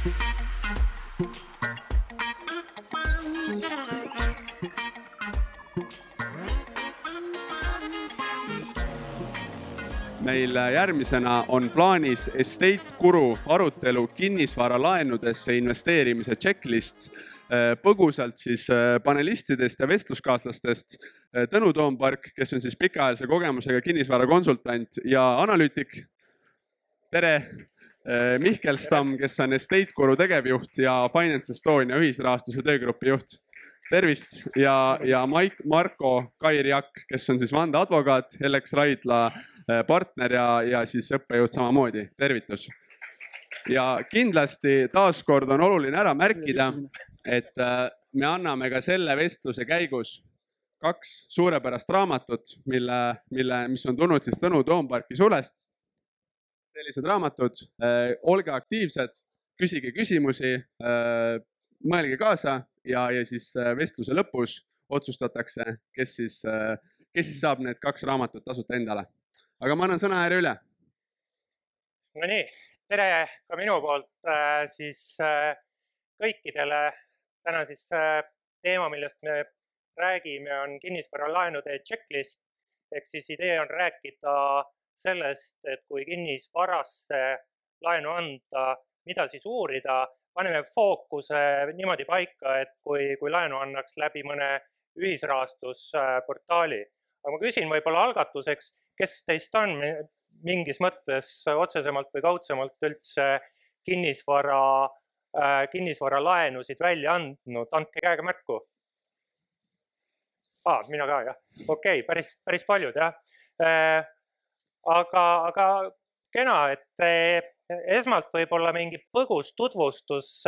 meil järgmisena on plaanis Estate Guru arutelu kinnisvaralaenudesse investeerimise checklist. põgusalt siis panelistidest ja vestluskaaslastest Tõnu Toompark, kes on siis pikaajalise kogemusega kinnisvarakonsultant ja analüütik. tere, Mihkel Stamm, kes on Estate Guru tegevjuht ja Finance Estonia ühisrahastuse töögrupi juht. tervist ja, ja Maik, Marko Kairjak, kes on siis vandeadvokaat, Ellex Raidla partner ja, ja siis õppejõud samamoodi, tervitus. ja kindlasti taaskord on oluline ära märkida, et me anname ka selle vestluse käigus kaks suurepärast raamatut, mille, mille, mis on tulnud siis Tõnu Toomparki sulest. Sellised raamatud, olge aktiivsed, küsige küsimusi, mõelge kaasa ja, ja siis vestluse lõpus otsustatakse, kes siis, kes siis saab need kaks raamatut tasuta endale aga ma annan sõna järje üle. Nonii, tere ka minu poolt äh, siis äh, kõikidele. täna siis äh, teema, millest me räägime, on kinnisvaralaenude checklist ehk siis idee on rääkida sellest, et kui kinnisvarasse laenu anda, mida siis uurida, paneme fookuse niimoodi paika, et kui, kui laenu annaks läbi mõne ühisrahastusportaali. aga ma küsin võib-olla algatuseks, kes teist on mingis mõttes otsesemalt või kaudsemalt üldse kinnisvara, äh, kinnisvaralaenusid välja andnud, andke käega märku. aa, mina ka jah, okei okay,, päris, päris paljud jah. Äh, aga, aga kena, et äh, esmalt võib-olla mingi põgus tutvustus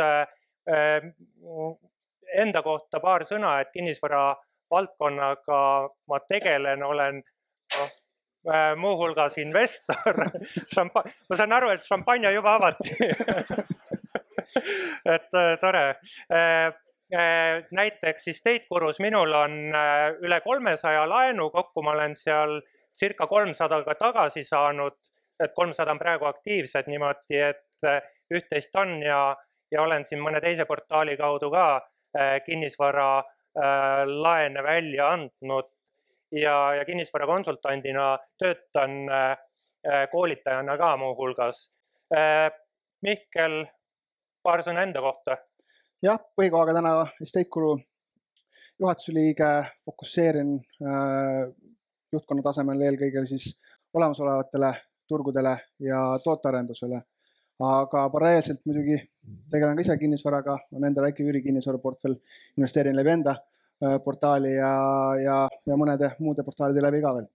enda kohta paar sõna, et kinnisvara valdkonnaga ma tegelen, olen noh, Äh, muuhulgas investor Šampa-, ma saan aru, et šampanja juba avati et äh, tore. Äh, näiteks siis State Gurus minul on üle kolmesaja laenu, kokku ma olen seal circa kolmsada ka tagasi saanud. et kolmsada on praegu aktiivsed niimoodi, et üht-teist on ja, ja olen siin mõne teise portaali kaudu ka kinnisvara laene välja andnud ja, ja kinnisvarakonsultandina töötan äh, koolitajana ka muuhulgas. Äh, Mihkel, paar sõna enda kohta. jah, põhikohaga täna Estate Guru juhatuse liige, fokusseerin äh, juhtkonna tasemel eelkõige siis olemasolevatele turgudele ja tootearendusele. aga paralleelselt muidugi tegelen ka ise kinnisvaraga, on enda väike üürikinnisvaraportfell, investeerin läbi enda Äh, portaali ja, ja, ja mõnede muude portaalide läbi ka veel.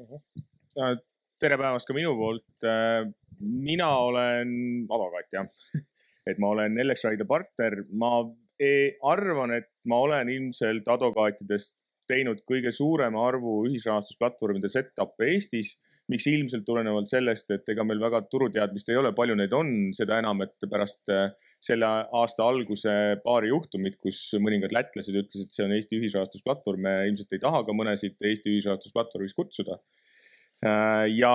Mhm. tere päevast ka minu poolt. Äh, mina olen advokaat jah et ma olen Ellex Raide partner, ma arvan, et ma olen ilmselt advokaatidest teinud kõige suurema arvu ühisrahastusplatvormide set-up'e Eestis miks ilmselt tulenevalt sellest, et ega meil väga turuteadmist ei ole, palju neid on, seda enam, et pärast äh, selle aasta alguse paari juhtumit, kus mõningad lätlased ütlesid, see on Eesti ühisrahastusplatvorm, me ilmselt ei taha ka mõnesid Eesti ühisrahastusplatvormis kutsuda. Äh, ja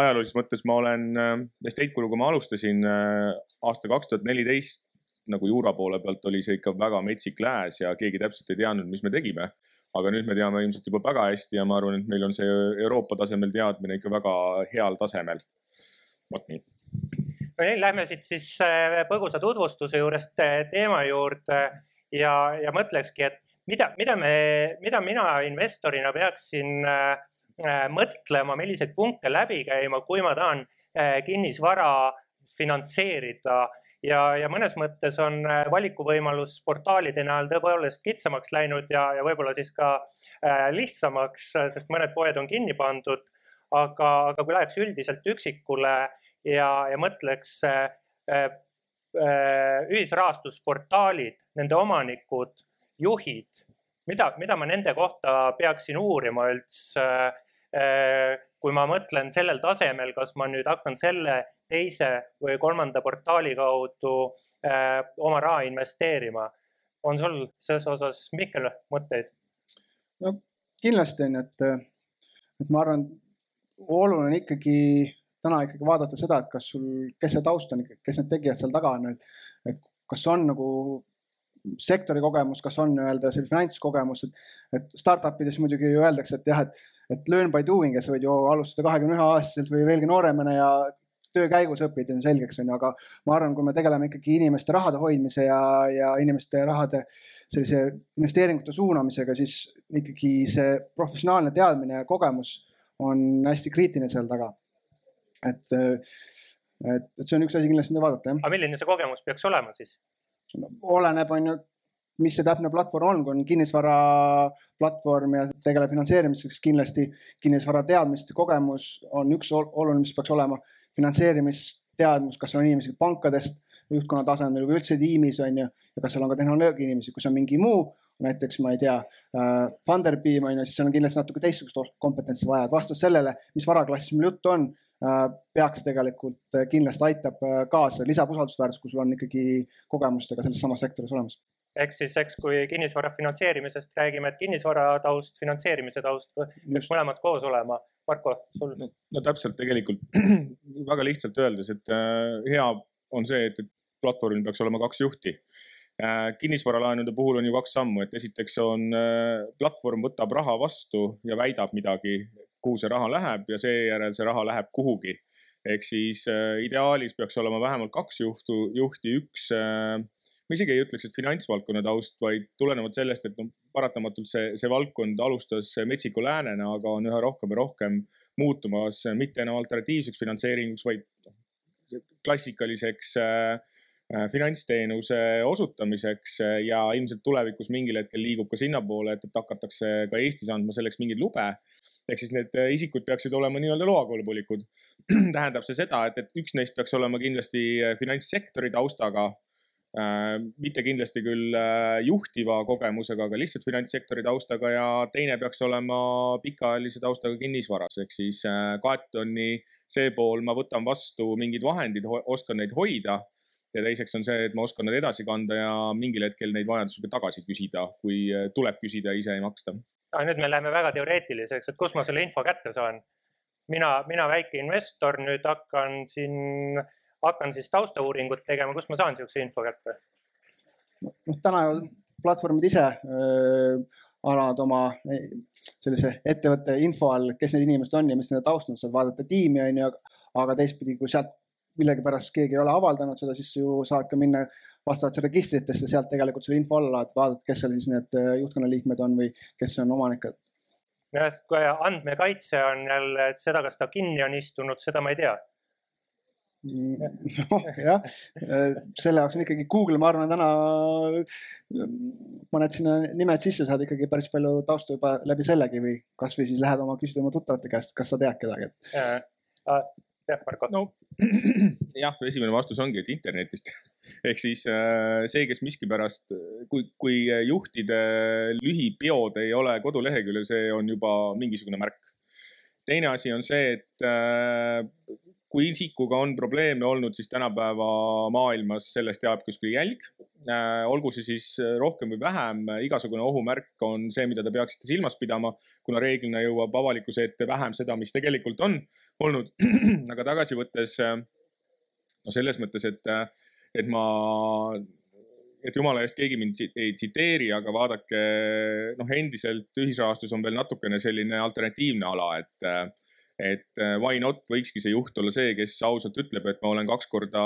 ajaloolises mõttes ma olen äh, Estate Guruga ma alustasin aasta kaks tuhat neliteist nagu juura poole pealt oli see ikka väga metsik lääs ja keegi täpselt ei teadnud, mis me tegime aga nüüd me teame ilmselt juba väga hästi ja ma arvan, et meil on see Euroopa tasemel teadmine ikka väga heal tasemel. vot nii. no nii, lähme siit siis äh, põgusa tutvustuse juurest äh, teema juurde ja, ja mõtlekski, et mida, mida me, mida mina investorina peaksin äh, mõtlema, milliseid punkte läbi käima, kui ma tahan kinnisvara finantseerida ja, ja mõnes mõttes on äh, valikuvõimalus portaalide näol tõepoolest kitsamaks läinud ja, ja võib-olla siis ka äh, lihtsamaks, sest mõned poed on kinni pandud. aga, aga kui läheks üldiselt üksikule ja, ja mõtleks äh, ühisrahastusportaalid, nende omanikud, juhid, mida, mida ma nende kohta peaksin uurima üldse kui ma mõtlen sellel tasemel, kas ma nüüd hakkan selle teise või kolmanda portaali kaudu äh, oma raha investeerima. on sul selles osas, Mihkel, mõtteid? no kindlasti on et, et ma arvan, oluline on ikkagi täna ikkagi vaadata seda, et kas sul, kes see taust on, kes need tegijad seal taga on, et et kas on nagu sektori kogemus, kas on nii-öelda see finantskogemus, et, et startup ides muidugi öeldakse, et jah, et, et learn by doing, et sa võid ju alustada kahekümne ühe aastaselt või veelgi nooremana ja töö käigus õpid on selgeks, on ju, aga ma arvan, kui me tegeleme ikkagi inimeste rahade hoidmise ja, ja inimeste rahade sellise investeeringute suunamisega, siis ikkagi see professionaalne teadmine ja kogemus on hästi kriitiline seal taga. et, et, et see on üks asi kindlasti, mida vaadata, jah. aga milline see kogemus peaks olema siis? oleneb, on ju, mis see täpne platvorm on, kui on kinnisvaraplatvorm ja tegeleb finantseerimiseks, kindlasti kinnisvara teadmiste kogemus on üks oluline, mis peaks olema. finantseerimisteadmus, kas on inimesed pankadest juhtkonna tasemel või üldse tiimis on ju, ja kas seal on ka tehnoloogia inimesi, kui see on mingi muu, näiteks ma ei tea äh,, Funderbeam on ju, siis seal on kindlasti natuke teistsugust kompetentsi vaja, et vastus sellele, mis varaklassist meil juttu on Äh, peaks tegelikult äh, kindlasti aitab äh, kaasa, lisab usaldusväärsust, kui sul on ikkagi kogemustega selles samas sektoris olemas. Ehk siis, eks kui kinnisvara finantseerimisest räägime, et kinnisvara taust, finantseerimise taust peaks mõlemad koos olema. Marko, sul no,? no täpselt tegelikult väga lihtsalt öeldes, et äh, hea on see, et, et platvormil peaks olema kaks juhti äh, kinnisvaralaenude puhul on ju kaks sammu, et esiteks on äh, platvorm võtab raha vastu ja väidab midagi kuhu see raha läheb ja seejärel see raha läheb kuhugi. ehk siis äh, ideaalis peaks olema vähemalt kaks juhtu, juhti, üks äh, ma isegi ei ütleks, et finantsvaldkonna taust, vaid tulenevalt sellest, et noh, paratamatult see, see valdkond alustas metsiku läänena, aga on üha rohkem ja rohkem muutumas mitte enam alternatiivseks finantseeringuks, vaid noh, klassikaliseks äh, äh, finantsteenuse osutamiseks ja ilmselt tulevikus mingil hetkel liigub ka sinnapoole, et, et hakatakse ka Eestis andma selleks mingeid lube ehk siis need äh, isikud peaksid olema nii-öelda loakõlbulikud. tähendab see seda, et, et üks neist peaks olema kindlasti äh, finantssektori taustaga äh,. Mitte kindlasti küll äh, juhtiva kogemusega, aga lihtsalt finantssektori taustaga ja teine peaks olema pikaajalise taustaga kinnisvaras, ehk siis äh, kaetoni see pool, ma võtan vastu mingid vahendid, oskan neid hoida. Ja teiseks on see, et ma oskan nad edasi kanda ja mingil hetkel neid vajadusel ka tagasi küsida, kui äh, tuleb küsida ja ise ei maksta. Aga nüüd me läheme väga teoreetiliseks, et kust ma selle info kätte saan. mina, mina väike investor nüüd hakkan siin, hakkan siis taustauuringut tegema, kust ma saan niisuguse info kätte? noh, täna platvormid ise äh, annavad oma sellise ettevõtte info all, kes need inimesed on ja mis nende taust on, saad vaadata tiimi on ju, aga teistpidi, kui sealt millegipärast keegi ei ole avaldanud seda, siis ju saad ka minna vastavalt registritesse sealt tegelikult selle info alla, et vaadata, kes seal siis need juhtkonna liikmed on või kes on omanikud. jah, kui andmekaitse on jälle, et seda, kas ta kinni on istunud, seda ma ei tea jah, äh, selle jaoks on ikkagi Google, ma arvan, täna paned sinna nimed sisse, saad ikkagi päris palju tausta juba läbi sellegi või kasvõi siis lähed oma, küsid oma tuttavate käest, kas sa tead kedagi, et jah, Marko. no jah, esimene vastus ongi, et internetist ehk siis äh, see, kes miskipärast, kui, kui juhtide lühipeod ei ole koduleheküljel, see on juba mingisugune märk. teine asi on see, et äh, kui isikuga on probleeme olnud, siis tänapäeva maailmas sellest jääb kuskil jälg. Äh, olgu see siis rohkem või vähem, igasugune ohumärk on see, mida te peaksite silmas pidama, kuna reeglina jõuab avalikkuse ette vähem seda, mis tegelikult on olnud. aga tagasi võttes, no selles mõttes, et, et ma et jumala eest keegi mind ei tsiteeri, aga vaadake, noh, endiselt ühisrahastus on veel natukene selline alternatiivne ala, et et äh, why not võikski see juht olla see, kes ausalt ütleb, et ma olen kaks korda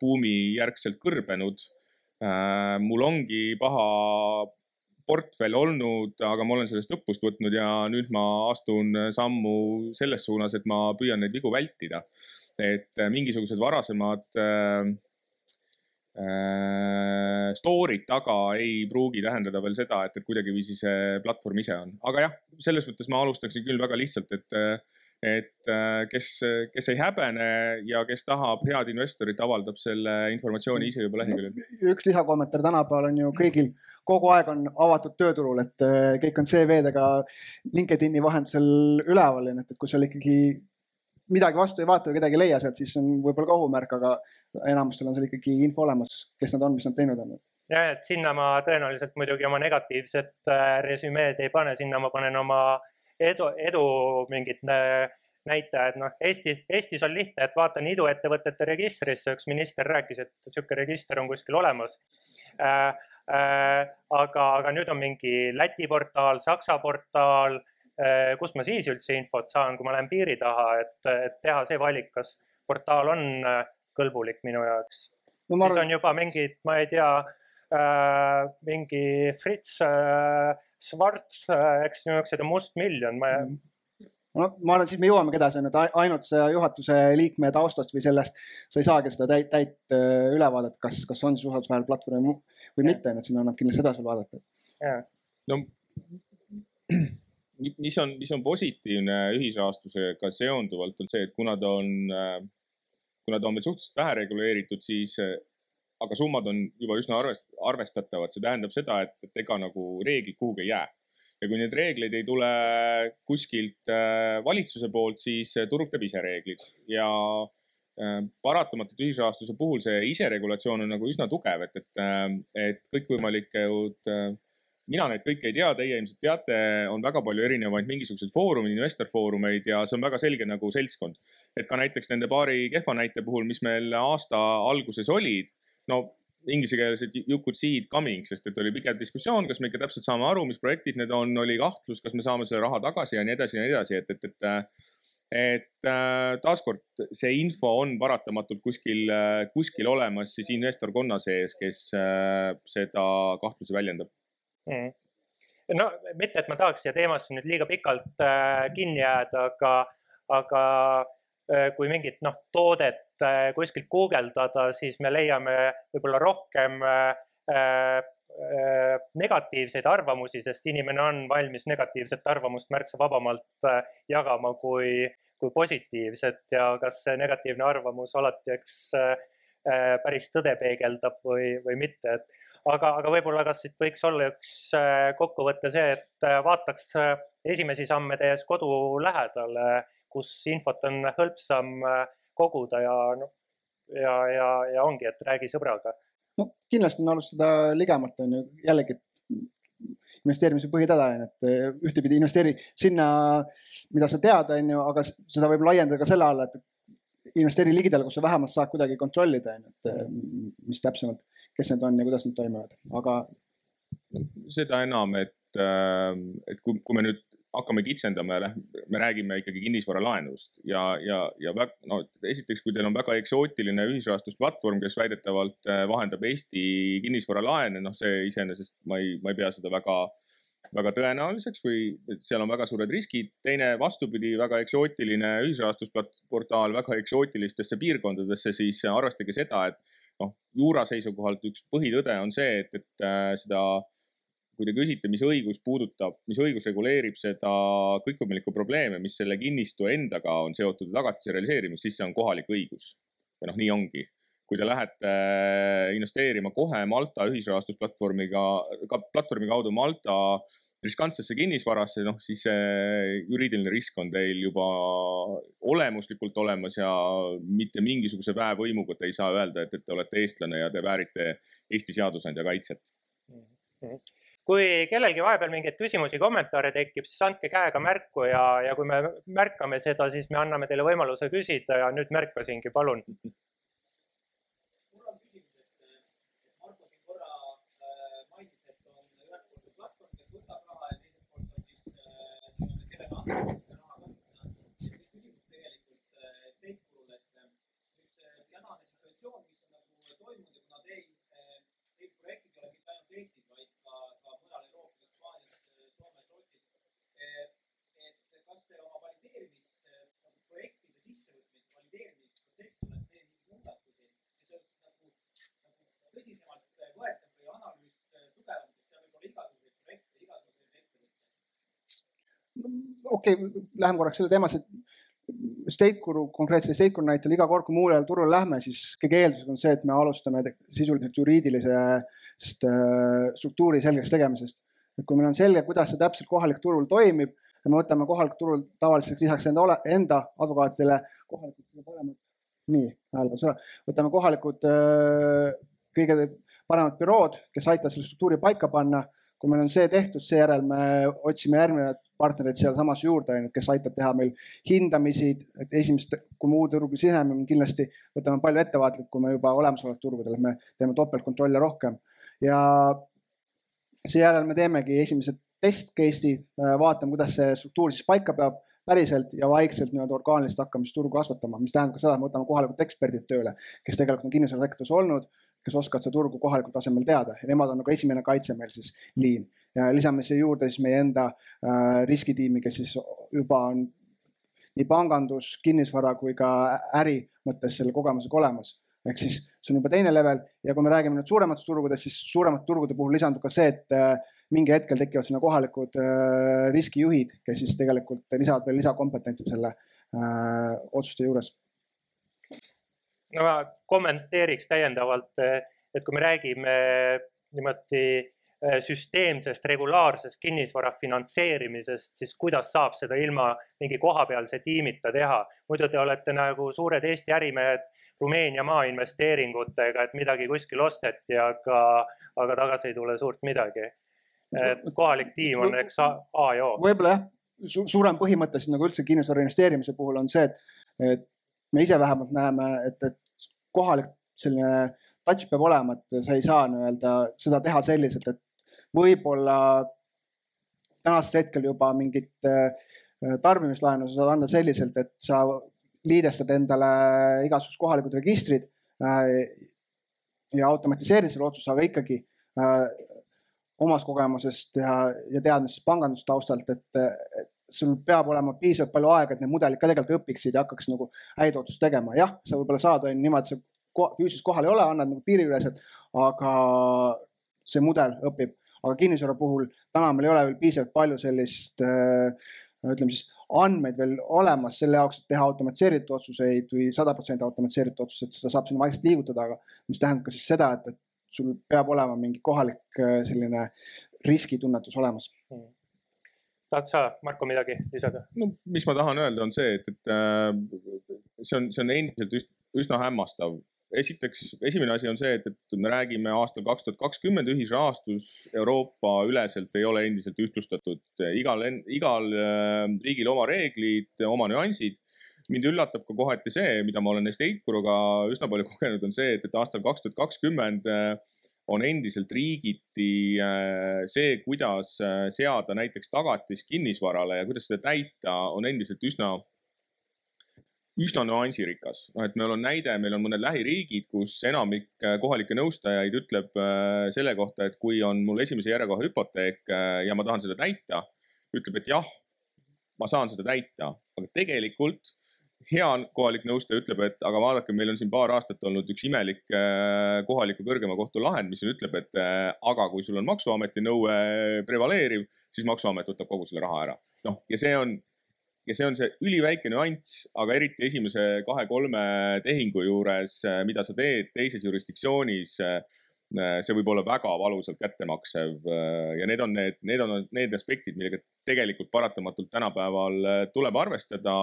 buumi järgselt kõrbenud. Äh, mul ongi paha portfell olnud, aga ma olen sellest õppust võtnud ja nüüd ma astun sammu selles suunas, et ma püüan neid vigu vältida. et äh, mingisugused varasemad äh, story'd taga ei pruugi tähendada veel seda, et, et kuidagiviisi see platvorm ise on, aga jah, selles mõttes ma alustaksin küll väga lihtsalt, et et äh, kes, kes ei häbene ja kes tahab head investorit, avaldab selle informatsiooni ise juba leheküljel. üks lisakommentaar, tänapäeval on ju kõigil kogu aeg on avatud tööturul, et äh, kõik on CV-dega LinkedIni vahendusel üleval, et, et kui seal ikkagi midagi vastu ei vaata või kedagi ei leia sealt, siis on võib-olla ka ohumärk, aga enamustel on seal ikkagi info olemas, kes nad on, mis nad teinud on jah, et sinna ma tõenäoliselt muidugi oma negatiivset äh, resümeed ei pane, sinna ma panen oma edu, edu mingid äh, näitajad, noh Eesti, Eestis on lihtne, et vaatan iduettevõtete registrisse, üks minister rääkis, et niisugune register on kuskil olemas äh,. Äh, aga, aga nüüd on mingi Läti portaal, Saksa portaal äh,, kust ma siis üldse infot saan, kui ma lähen piiri taha, et, et teha see valik, kas portaal on äh, kõlbulik minu jaoks no,. siis arvan... on juba mingid, ma ei tea äh,, mingi Fritz äh, Schwarz, äh, eks niisugused mustmiljon, ma mm no ma arvan, siis me jõuamegi edasi, on ju, et ainult see juhatuse liikme taustast või sellest sa ei saagi seda täit, täit äh, ülevaadet, kas, kas on siis usaldusväärne platvorm või mitte, et siin annab kindlasti seda sul vaadata. no mis on, mis on positiivne ühisrahastusega seonduvalt, on see, et kuna ta on, äh, kuna ta on veel suhteliselt vähe reguleeritud, siis aga summad on juba üsna arvestatavad, see tähendab seda, et, et ega nagu reeglid kuhugi ei jää. Ja kui neid reegleid ei tule kuskilt äh, valitsuse poolt, siis äh, turg teeb ise reeglid. Ja äh, paratamatult ühisrahastuse puhul see iseregulatsioon on nagu üsna tugev, et, et, et kõikvõimalikud mina neid kõiki ei tea, teie ilmselt teate, on väga palju erinevaid mingisuguseid foorumeid, investorfoorumeid ja see on väga selge nagu seltskond. et ka näiteks nende paari kehva näite puhul, mis meil aasta alguses olid, no inglisekeelsed you could see it coming, sest et oli pikem diskussioon, kas me ikka täpselt saame aru, mis projektid need on, oli kahtlus, kas me saame selle raha tagasi ja nii edasi ja nii edasi, et, et, et et taaskord see info on paratamatult kuskil, kuskil olemas siis investorkonna sees, kes seda kahtlusi väljendab. Mm.. no mitte, et ma tahaks siia teemasse nüüd liiga pikalt äh, kinni jääda, aga, aga kui mingit noh, toodet Äh, kuskilt guugeldada, siis me leiame võib-olla rohkem äh, äh, negatiivseid arvamusi, sest inimene on valmis negatiivset arvamust märksa vabamalt jagama kui, kui positiivset. Ja kas see negatiivne arvamus alati, eks päris tõde peegeldab või, või mitte, et aga, aga võib-olla kas siit võiks olla üks kokkuvõte see, et vaataks esimesi samme tehes kodu lähedal, kus infot on hõlpsam koguda ja noh, ja, ja, ja ongi, et räägi sõbraga. no kindlasti on alustada ligemalt on ju jällegi, et investeerimise põhitõde on, et eh, ühtepidi investeeri sinna, mida sa tead, on ju, aga seda võib laiendada ka selle alla, et investeeri ligidale, kus sa vähemalt saad kuidagi kontrollida, on ju, et eh, mis täpsemalt, kes need on ja kuidas nad toimivad, aga. seda enam, et, et kui, kui me nüüd hakkame kitsendama ja me räägime ikkagi kinnisvaralaenust ja, ja, ja väga, no esiteks, kui teil on väga eksootiline ühisrahastusplatvorm, kes väidetavalt äh, vahendab Eesti kinnisvaralaene, noh, see iseenesest ma ei, ma ei pea seda väga, väga tõenäoliseks või seal on väga suured riskid. teine vastupidi, väga eksootiline ühisrahastusportaal väga eksootilistesse piirkondadesse, siis arvestage seda, et noh, juura seisukohalt üks põhitõde on see, et, et äh, seda kui te küsite, mis õigus puudutab, mis õigus reguleerib seda kõikvõimalikku probleeme, mis selle kinnistu endaga on seotud tagatise realiseerimist, siis see on kohalik õigus. ja noh, nii ongi. kui te lähete investeerima kohe Malta ühisrahastusplatvormiga, ka platvormi kaudu Malta riskantsesse kinnisvarasse, noh siis see juriidiline risk on teil juba olemuslikult olemas ja mitte mingisuguse väevõimuga te ei saa öelda, et, et te olete eestlane ja te väärite Eesti seadusandja kaitset mm. -hmm kui kellelgi vahepeal mingeid küsimusi, kommentaare tekib, siis andke käega märku ja, ja kui me märkame seda, siis me anname teile võimaluse küsida ja nüüd märkasingi, palun. Okei okay,, läheme korraks selle teemasse, et Statecuru, konkreetse Statecuru näitel iga kord, kui muul ajal turule lähme, siis kõige eelduseks on see, et me alustame sisuliselt juriidilisest äh, struktuuri selgeks tegemisest. et kui meil on selge, kuidas see täpselt kohalik turul toimib ja me võtame kohalikul turul tavaliselt lisaks enda, enda advokaatidele kohalikud paremad, nii, hääl sõna, võtame kohalikud äh, kõige paremad bürood, kes aitavad selle struktuuri paika panna kui meil on see tehtud, seejärel me otsime järgnevad partnerid sealsamas juurde, onju, kes aitab teha meil hindamisi, et esimest, kui me uude turgu siseneme, kindlasti võtame palju ettevaatlikum juba olemasolevatel turgudel, me teeme topeltkontrolle rohkem. Ja seejärel me teemegi esimesed test case'i, vaatame, kuidas see struktuur siis paika peab päriselt ja vaikselt nii-öelda orgaaniliselt hakkame siis turgu kasvatama, mis tähendab ka seda, et me võtame kohalikud eksperdid tööle, kes tegelikult on kinnisvarasektoris olnud, kes oskavad seda turgu kohalikul tasemel teada ja nemad on nagu esimene kaitse meil siis liin ja lisame siia juurde siis meie enda äh, riskitiimi, kes siis juba on nii pangandus, kinnisvara kui ka äri mõttes selle kogemusega olemas. ehk siis see on juba teine level ja kui me räägime nüüd suurematest turgudest, siis suuremate turgude puhul lisandub ka see, et äh, mingi hetkel tekivad sinna kohalikud äh, riskijuhid, kes siis tegelikult lisavad veel lisakompetentsi selle äh, otsuste juures. No ma kommenteeriks täiendavalt, et kui me räägime niimoodi äh, süsteemsest regulaarsest kinnisvara finantseerimisest, siis kuidas saab seda ilma mingi kohapealse tiimita teha. muidu te olete nagu suured Eesti ärimehed Rumeenia maainvesteeringutega, et midagi kuskil osteti, aga, aga tagasi ei tule suurt midagi et kohalik tiim on eks A, ja O. võib-olla jah su, suurem põhimõte siin nagu üldse kinnisvara investeerimise puhul on see, et, et me ise vähemalt näeme, et, et kohalik selline touch peab olema, et sa ei saa nii-öelda seda teha selliselt, et võib-olla tänasel hetkel juba mingit äh, tarbimislaenu sa saad anda selliselt, et sa liidestad endale igasugused kohalikud registrid äh, ja automatiseerid selle otsuse, aga ikkagi äh, omast kogemusest ja, ja teadmisest pangandustaustalt, et, et sul peab olema piisavalt palju aega, et need mudelid ka tegelikult õpiksid ja hakkaks nagu häid otsuseid tegema. jah, sa võib-olla saad on niimoodi, sa füüsiliselt kohal ei ole, annad nagu piiriüleselt, aga see mudel õpib. aga kinnisvara puhul täna meil ei ole veel piisavalt palju sellist äh, ütleme siis andmeid veel olemas selle jaoks, et teha automatiseeritud otsuseid või sada protsenti automatiseeritud otsuseid, seda saab sinna vaikselt liigutada, aga mis tähendab ka siis seda, et, et sul peab olema mingi kohalik äh, selline riskitunnetus olemas mm. Tahad sa, Marko, midagi lisada? no mis ma tahan öelda, on see, et, et äh, see on, see on endiselt üsna, üsna hämmastav. esiteks, esimene asi on see, et, et me räägime aastal kaks tuhat kakskümmend ühisrahastus Euroopa üleselt ei ole endiselt ühtlustatud. igal, igal äh, riigil oma reeglid, oma nüansid mind üllatab ka kohati see, mida ma olen Estate Guruga üsna palju kogenud, on see, et, et aastal kaks tuhat kakskümmend äh, on endiselt riigiti äh, see, kuidas äh, seada näiteks tagatis kinnisvarale ja kuidas seda täita, on endiselt üsna, üsna nüansirikas. noh, et meil on näide, meil on mõned lähiriigid, kus enamik kohalikke nõustajaid ütleb selle kohta, et kui on mul esimese järjekoha hüpoteek ja ma tahan seda täita, ütleb, et jah, ma saan seda täita, aga tegelikult hea kohalik nõustaja ütleb, et aga vaadake, meil on siin paar aastat olnud üks imelik äh, kohaliku kõrgema kohtu lahend, mis ütleb, et äh, aga kui sul on maksuameti nõue prevaleeriv, siis maksuamet võtab kogu selle raha ära. noh, ja see on, ja see on see üliväike nüanss, aga eriti esimese kahe-kolme tehingu juures, äh, mida sa teed teises jurisdiktsioonis see võib olla väga valusalt kättemaksev ja need on need, need on need aspektid, millega tegelikult paratamatult tänapäeval tuleb arvestada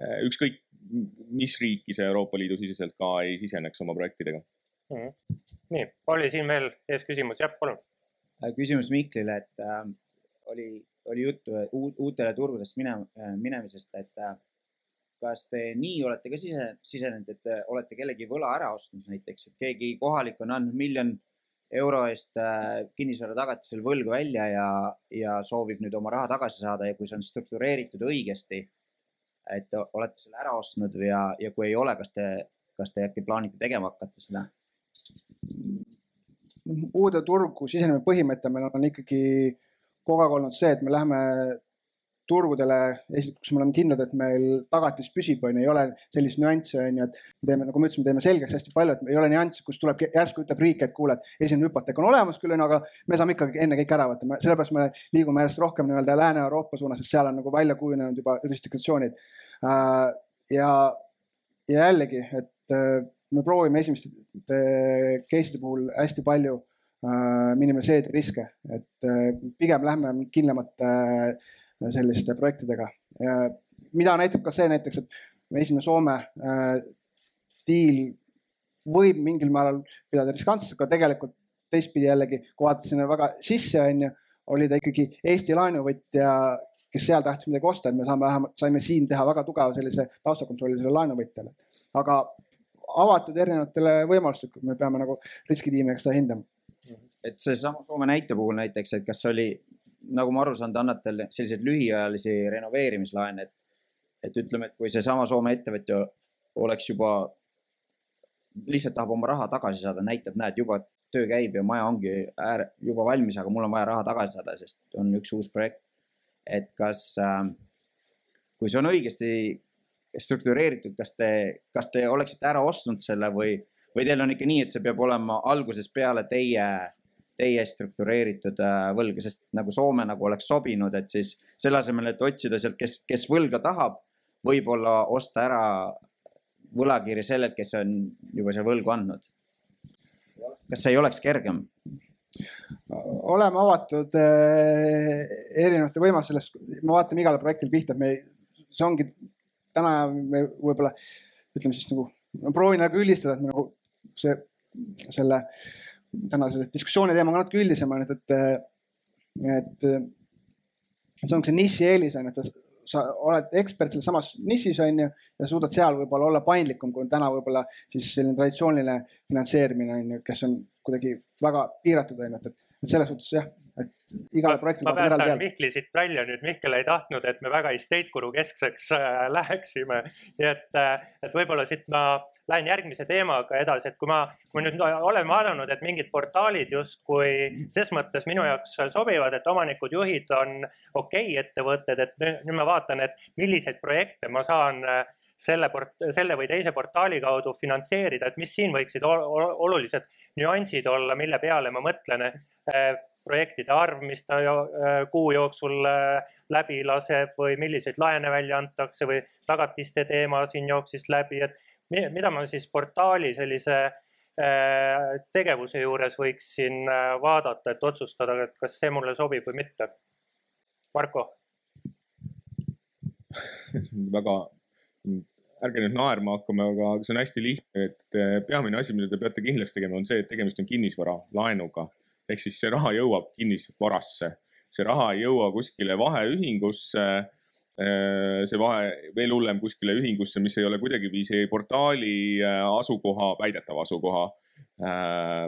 ükskõik mis riiki see Euroopa Liidu siseselt ka ei siseneks oma projektidega mm. -hmm. nii, oli siin veel ees küsimus, jah, palun. Äh, küsimus Miklile, et äh, oli, oli juttu uutele turgudest mine, äh, minemisest, et äh, kas te nii olete ka sise, sisenenud, et olete kellegi võla ära ostnud näiteks, et keegi kohalik on andnud miljon euro eest äh, kinnisvara tagatisel võlgu välja ja, ja soovib nüüd oma raha tagasi saada ja kui see on struktureeritud õigesti et olete selle ära ostnud või ja, ja kui ei ole, kas te, kas te äkki plaanite tegema hakata seda? uude turgu sisenemise põhimõte meil on ikkagi kogu aeg olnud see, et me läheme turgudele, esiteks, kus me oleme kindlad, et meil tagatis püsib, on ju, ei ole sellist nüanssi, on ju, et me teeme, nagu ma ütlesin, me teeme selgeks hästi palju, et ei ole nüanssi, kus tuleb järsku ütleb riik, et kuule, et esimene hüpoteek on olemas küll, on ju, aga me saame ikkagi enne kõik ära võtta, sellepärast me liigume järjest rohkem nii-öelda Lääne-Euroopa suunas, sest seal on nagu välja kujunenud juba jurisdiktsioonid. Äh, ja, ja jällegi, et äh, me proovime esimeste case'ide puhul hästi palju äh, minimaliseerida riske, et pigem lähme kindlamate selliste projektidega. mida näitab ka see näiteks, et esimene Soome diil võib mingil määral pidada riskantseks, aga tegelikult teistpidi jällegi, kui vaadata sinna väga sisse, on ju, oli ta ikkagi Eesti laenuvõtja, kes seal tahtis midagi osta, et me saame vähemalt, saime siin teha väga tugeva sellise taustakontrolli sellele laenuvõtjale. aga avatud erinevatele võimalustele, me peame nagu riskitiimiga seda hindama. et seesama Soome näite puhul näiteks, et kas oli, nagu ma aru saan, te annate selliseid lühiajalisi renoveerimislaene, et, et ütleme, et kui seesama Soome ettevõtja oleks juba, lihtsalt tahab oma raha tagasi saada, näitab, näed, juba töö käib ja maja ongi äär, juba valmis, aga mul on vaja raha tagasi saada, sest on üks uus projekt. et kas äh,, kui see on õigesti struktureeritud, kas te, kas te oleksite ära ostnud selle või, või teil on ikka nii, et see peab olema algusest peale teie, teie struktureeritud äh, võlg, sest nagu Soome nagu oleks sobinud, et siis selle asemel, et otsida sealt, kes, kes võlga tahab, võib-olla osta ära võlakiri sellelt, kes on juba see võlgu andnud. Kas see ei oleks kergem? oleme avatud äh, erinevate võimalustele, me vaatame igale projektile pihta, me, see ongi täna me võib-olla ütleme siis nagu, ma proovin nagu üldistada, et me nagu see, selle tänase diskussiooni teema on natuke üldisem, et, et, et see ongi see niši eelis on, et sa, sa oled ekspert selles samas nišis on ju ja suudad seal võib-olla olla paindlikum, kui on täna võib-olla siis selline traditsiooniline finantseerimine on ju, kes on kuidagi väga piiratud on ju, et, et selles suhtes jah, et igale projektile. ma päästan Mihkli siit välja nüüd, Mihkel ei tahtnud, et me väga estate guru keskseks äh, läheksime. nii et, äh, et võib-olla siit ma lähen järgmise teemaga edasi, et kui ma, kui nüüd olen vaadanud, et mingid portaalid justkui ses mõttes minu jaoks sobivad, et omanikud, juhid on okei okay ettevõtted, et nüüd ma vaatan, et milliseid projekte ma saan äh, selle port-, selle või teise portaali kaudu finantseerida, et mis siin võiksid olulised nüansid olla, mille peale ma mõtlen eh, projektide arv, mis ta eh, kuu jooksul eh, läbi laseb või milliseid laene välja antakse või tagatiste teema siin jooksis läbi, et mida ma siis portaali sellise tegevuse juures võiksin vaadata, et otsustada, et kas see mulle sobib või mitte. Marko väga ärge nüüd naerma hakkama, aga see on hästi lihtne, et eh, peamine asi, mida te peate kindlaks tegema, on see, et tegemist on kinnisvara laenuga. ehk siis see raha jõuab kinnisvarasse, see raha ei jõua kuskile vaheühingusse. Eh, see vahe, veel hullem, kuskile ühingusse, mis ei ole kuidagiviisi portaali eh, asukoha, väidetava asukoha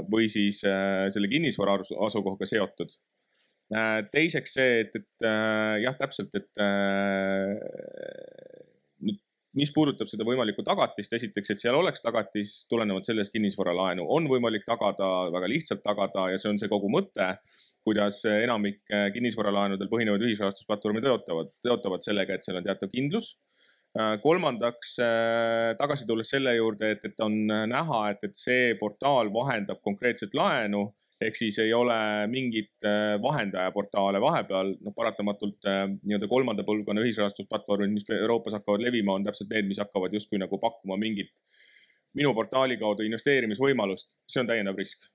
või siis selle kinnisvara asukohaga seotud teiseks see, et, et jah, täpselt, et mis puudutab seda võimalikku tagatist, esiteks, et seal oleks tagatis tulenevalt sellest kinnisvaralaenu on võimalik tagada, väga lihtsalt tagada ja see on see kogu mõte, kuidas enamik eh, kinnisvaralaenudel põhinevaid ühisrahastusplatvorme tõotavad, tõotavad sellega, et seal on teatav kindlus. Eh, kolmandaks eh, tagasi tulles selle juurde, et, et on näha, et, et see portaal vahendab konkreetset laenu ehk siis ei ole mingit äh, vahendajaportaale vahepeal, noh paratamatult äh, nii-öelda kolmanda põlvkonna ühisrahastusplatvormid, mis Euroopas hakkavad levima, on täpselt need, mis hakkavad justkui nagu pakkuma mingit minu portaali kaudu investeerimisvõimalust, see on täiendav risk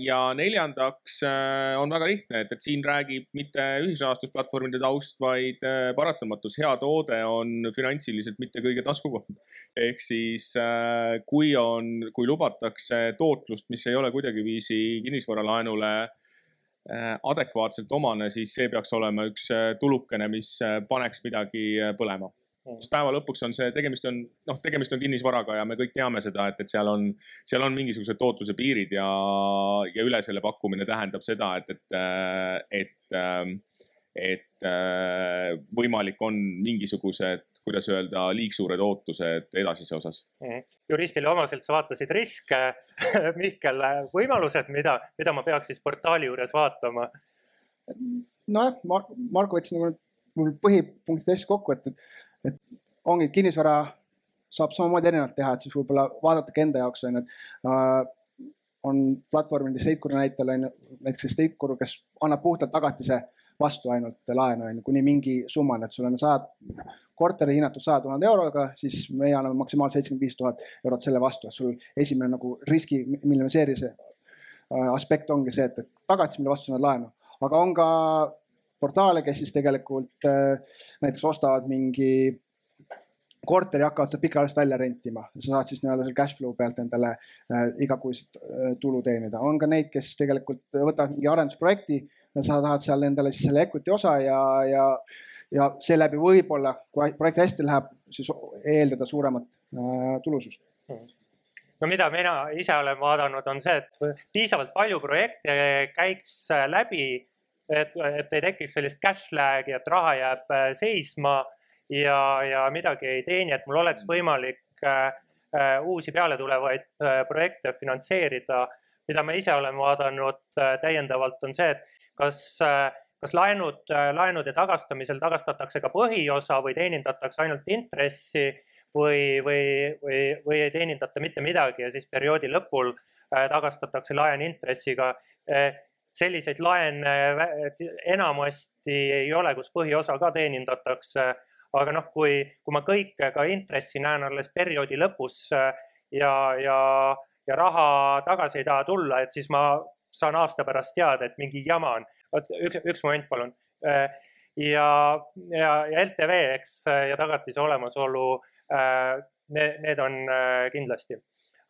ja neljandaks äh, on väga lihtne, et, et siin räägib mitte ühisrahastusplatvormide taust, vaid äh, paratamatus hea toode on finantsiliselt mitte kõige taskukoham. ehk siis kui on, kui lubatakse tootlust, mis ei ole kuidagiviisi kinnisvaralaenule adekvaatselt omane, siis see peaks olema üks tulukene, mis paneks midagi põlema Sest päeva lõpuks on see, tegemist on, noh, tegemist on kinnisvaraga ja me kõik teame seda, et, et seal on, seal on mingisugused tootluse piirid ja, ja üle selle pakkumine tähendab seda, et, et, et, et võimalik on mingisugused, kuidas öelda, liigsuured ootused edasise osas. Mm.. juristile omaselt sa vaatasid riske. Mihkel, võimalused, mida, mida ma peaks siis portaali juures vaatama? nojah, Marko võttis nagu mul põhipunktid hästi kokku, et, et et ongi kinnisvara saab samamoodi erinevalt teha, et siis võib-olla vaadatagi enda jaoks on ju, et äh, on platvormid Estatecore näitel on ju, näiteks Estatecore, kes annab puhtalt tagatise vastu ainult laenu on ju kuni mingi summani, et sul on sajad, korteri hinnatud saja tuhande euroga, siis meie anname maksimaalselt seitsekümmend viis tuhat eurot selle vastu, et sul esimene nagu riski minimiseerimise äh, aspekt ongi see, et tagatis, mille vastu sa annad laenu, aga on ka portaale, kes siis tegelikult äh, näiteks ostavad mingi korteri hakkavad seda pikaajaliselt välja rentima, sa saad siis nii-öelda selle cash flow pealt endale äh, igakuiselt äh, tulu teenida. on ka neid, kes tegelikult võtavad mingi arendusprojekti, sa tahad seal endale siis selle equity osa ja, ja, ja seeläbi võib-olla, kui projekt hästi läheb, siis eeldada suuremat äh, tulusust no mida mina ise olen vaadanud, on see, et piisavalt palju projekte käiks läbi, et, et ei tekiks sellist cash lag'i, et raha jääb äh, seisma ja, ja midagi ei teeni, et mul oleks võimalik äh, äh, uusi pealetulevaid äh, projekte finantseerida. mida ma ise olen vaadanud äh, täiendavalt, on see, et kas äh, kas laenud, äh, laenude tagastamisel tagastatakse ka põhiosa või teenindatakse ainult intressi või, või, või, või ei teenindata mitte midagi ja siis perioodi lõpul tagastatakse laen intressiga selliseid laene enamasti ei ole, kus põhiosa ka teenindatakse aga noh, kui, kui ma kõike ka intressi näen alles perioodi lõpus äh, ja, ja, ja raha tagasi ei taha tulla, et siis ma saan aasta pärast teada, et mingi jama on. vot üks, üks moment, palun. Äh, ja, ja, ja LTV, eks, ja tagatise olemasolu, äh, need, need on kindlasti.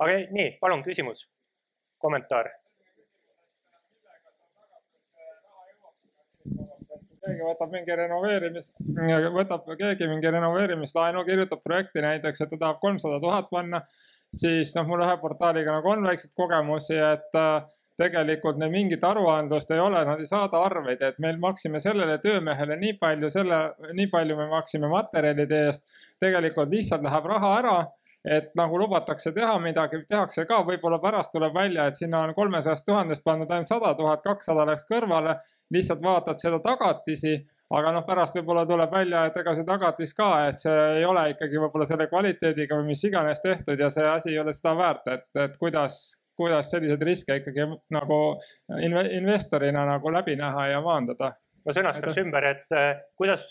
aga nii, palun küsimus, kommentaar keegi võtab mingi renoveerimis, võtab keegi mingi renoveerimislaenu, kirjutab projekti näiteks, et ta tahab kolmsada tuhat panna, siis noh, mul ühe portaaliga nagu on väikseid kogemusi, et äh, tegelikult neil mingit aruandlust ei ole, nad ei saada arveid, et meil maksime sellele töömehele nii palju, selle, nii palju me maksime materjalide eest. tegelikult lihtsalt läheb raha ära et nagu lubatakse teha midagi, tehakse ka, võib-olla pärast tuleb välja, et sinna on kolmesajast tuhandest pandud ainult sada tuhat, kakssada läks kõrvale, lihtsalt vaatad seda tagatisi, aga noh, pärast võib-olla tuleb välja, et ega see tagatis ka, et see ei ole ikkagi võib-olla selle kvaliteediga või mis iganes tehtud ja see asi ei ole seda väärt, et, et kuidas, kuidas selliseid riske ikkagi nagu investorina nagu läbi näha ja maandada ma sõnastaks ümber, et äh, kuidas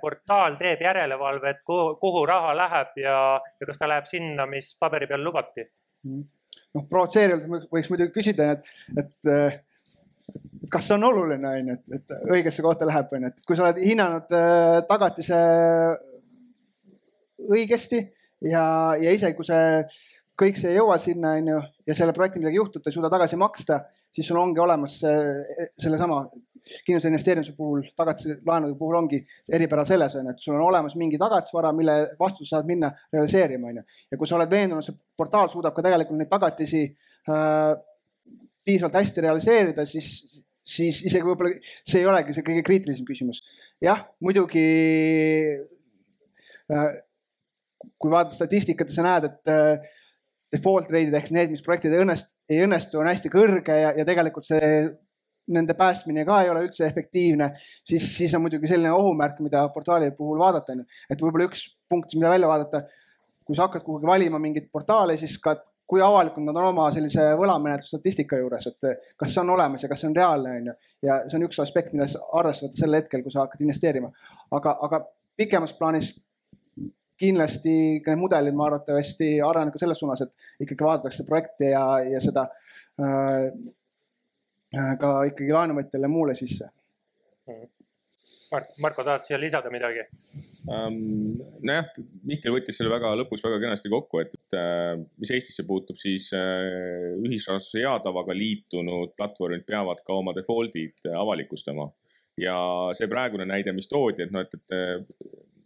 portaal teeb järelevalvet, kuhu, raha läheb ja, ja kas ta läheb sinna, mis paberi peal lubati? Mhm. noh, provotseerivalt võiks muidugi küsida, et, et äh, kas see on oluline, on ju, et, et õigesse kohta läheb, on ju, et kui sa oled hinnanud äh, tagatise õigesti ja, ja isegi kui see kõik see ei jõua sinna, on ju, ja selle projekti midagi juhtub, ta ei suuda tagasi maksta, siis sul ongi olemas sellesama kindluse investeerimise puhul, tagatise laenude puhul ongi eripära selles on ju, et sul on olemas mingi tagatisvara, mille vastu sa saad minna realiseerima, on ju. ja kui sa oled veendunud, see portaal suudab ka tegelikult neid tagatisi äh, piisavalt hästi realiseerida, siis, siis isegi võib-olla see ei olegi see kõige kriitilisem küsimus. jah, muidugi äh, kui vaadata statistikat ja sa näed, et äh, default rate'id ehk need, mis projektid ei õnnestu, ei õnnestu, on hästi kõrge ja, ja tegelikult see nende päästmine ka ei ole üldse efektiivne, siis, siis on muidugi selline ohumärk, mida portaali puhul vaadata on ju. et võib-olla üks punkt, mida välja vaadata, kui sa hakkad kuhugi valima mingit portaali, siis ka kui avalikud nad on oma sellise võlamenetluse statistika juures, et kas see on olemas ja kas see on reaalne, on ju. ja see on üks aspekt, mida arvesse võtta sel hetkel, kui sa hakkad investeerima. aga, aga pikemas plaanis kindlasti need mudelid, ma arvatavasti arenevad ka selles suunas, et ikkagi vaadatakse projekti ja, ja seda Äh, ka ikkagi laenuvõtjale muule sisse. Mark, Marko, tahad siia lisada midagi um,? nojah, Mihkel võttis selle väga lõpus väga kenasti kokku, et, et äh, mis Eestisse puutub, siis äh, ühisrahastuse hea tavaga liitunud platvormid peavad ka oma default'id avalikustama. ja see praegune näide, mis toodi, et noh, et, et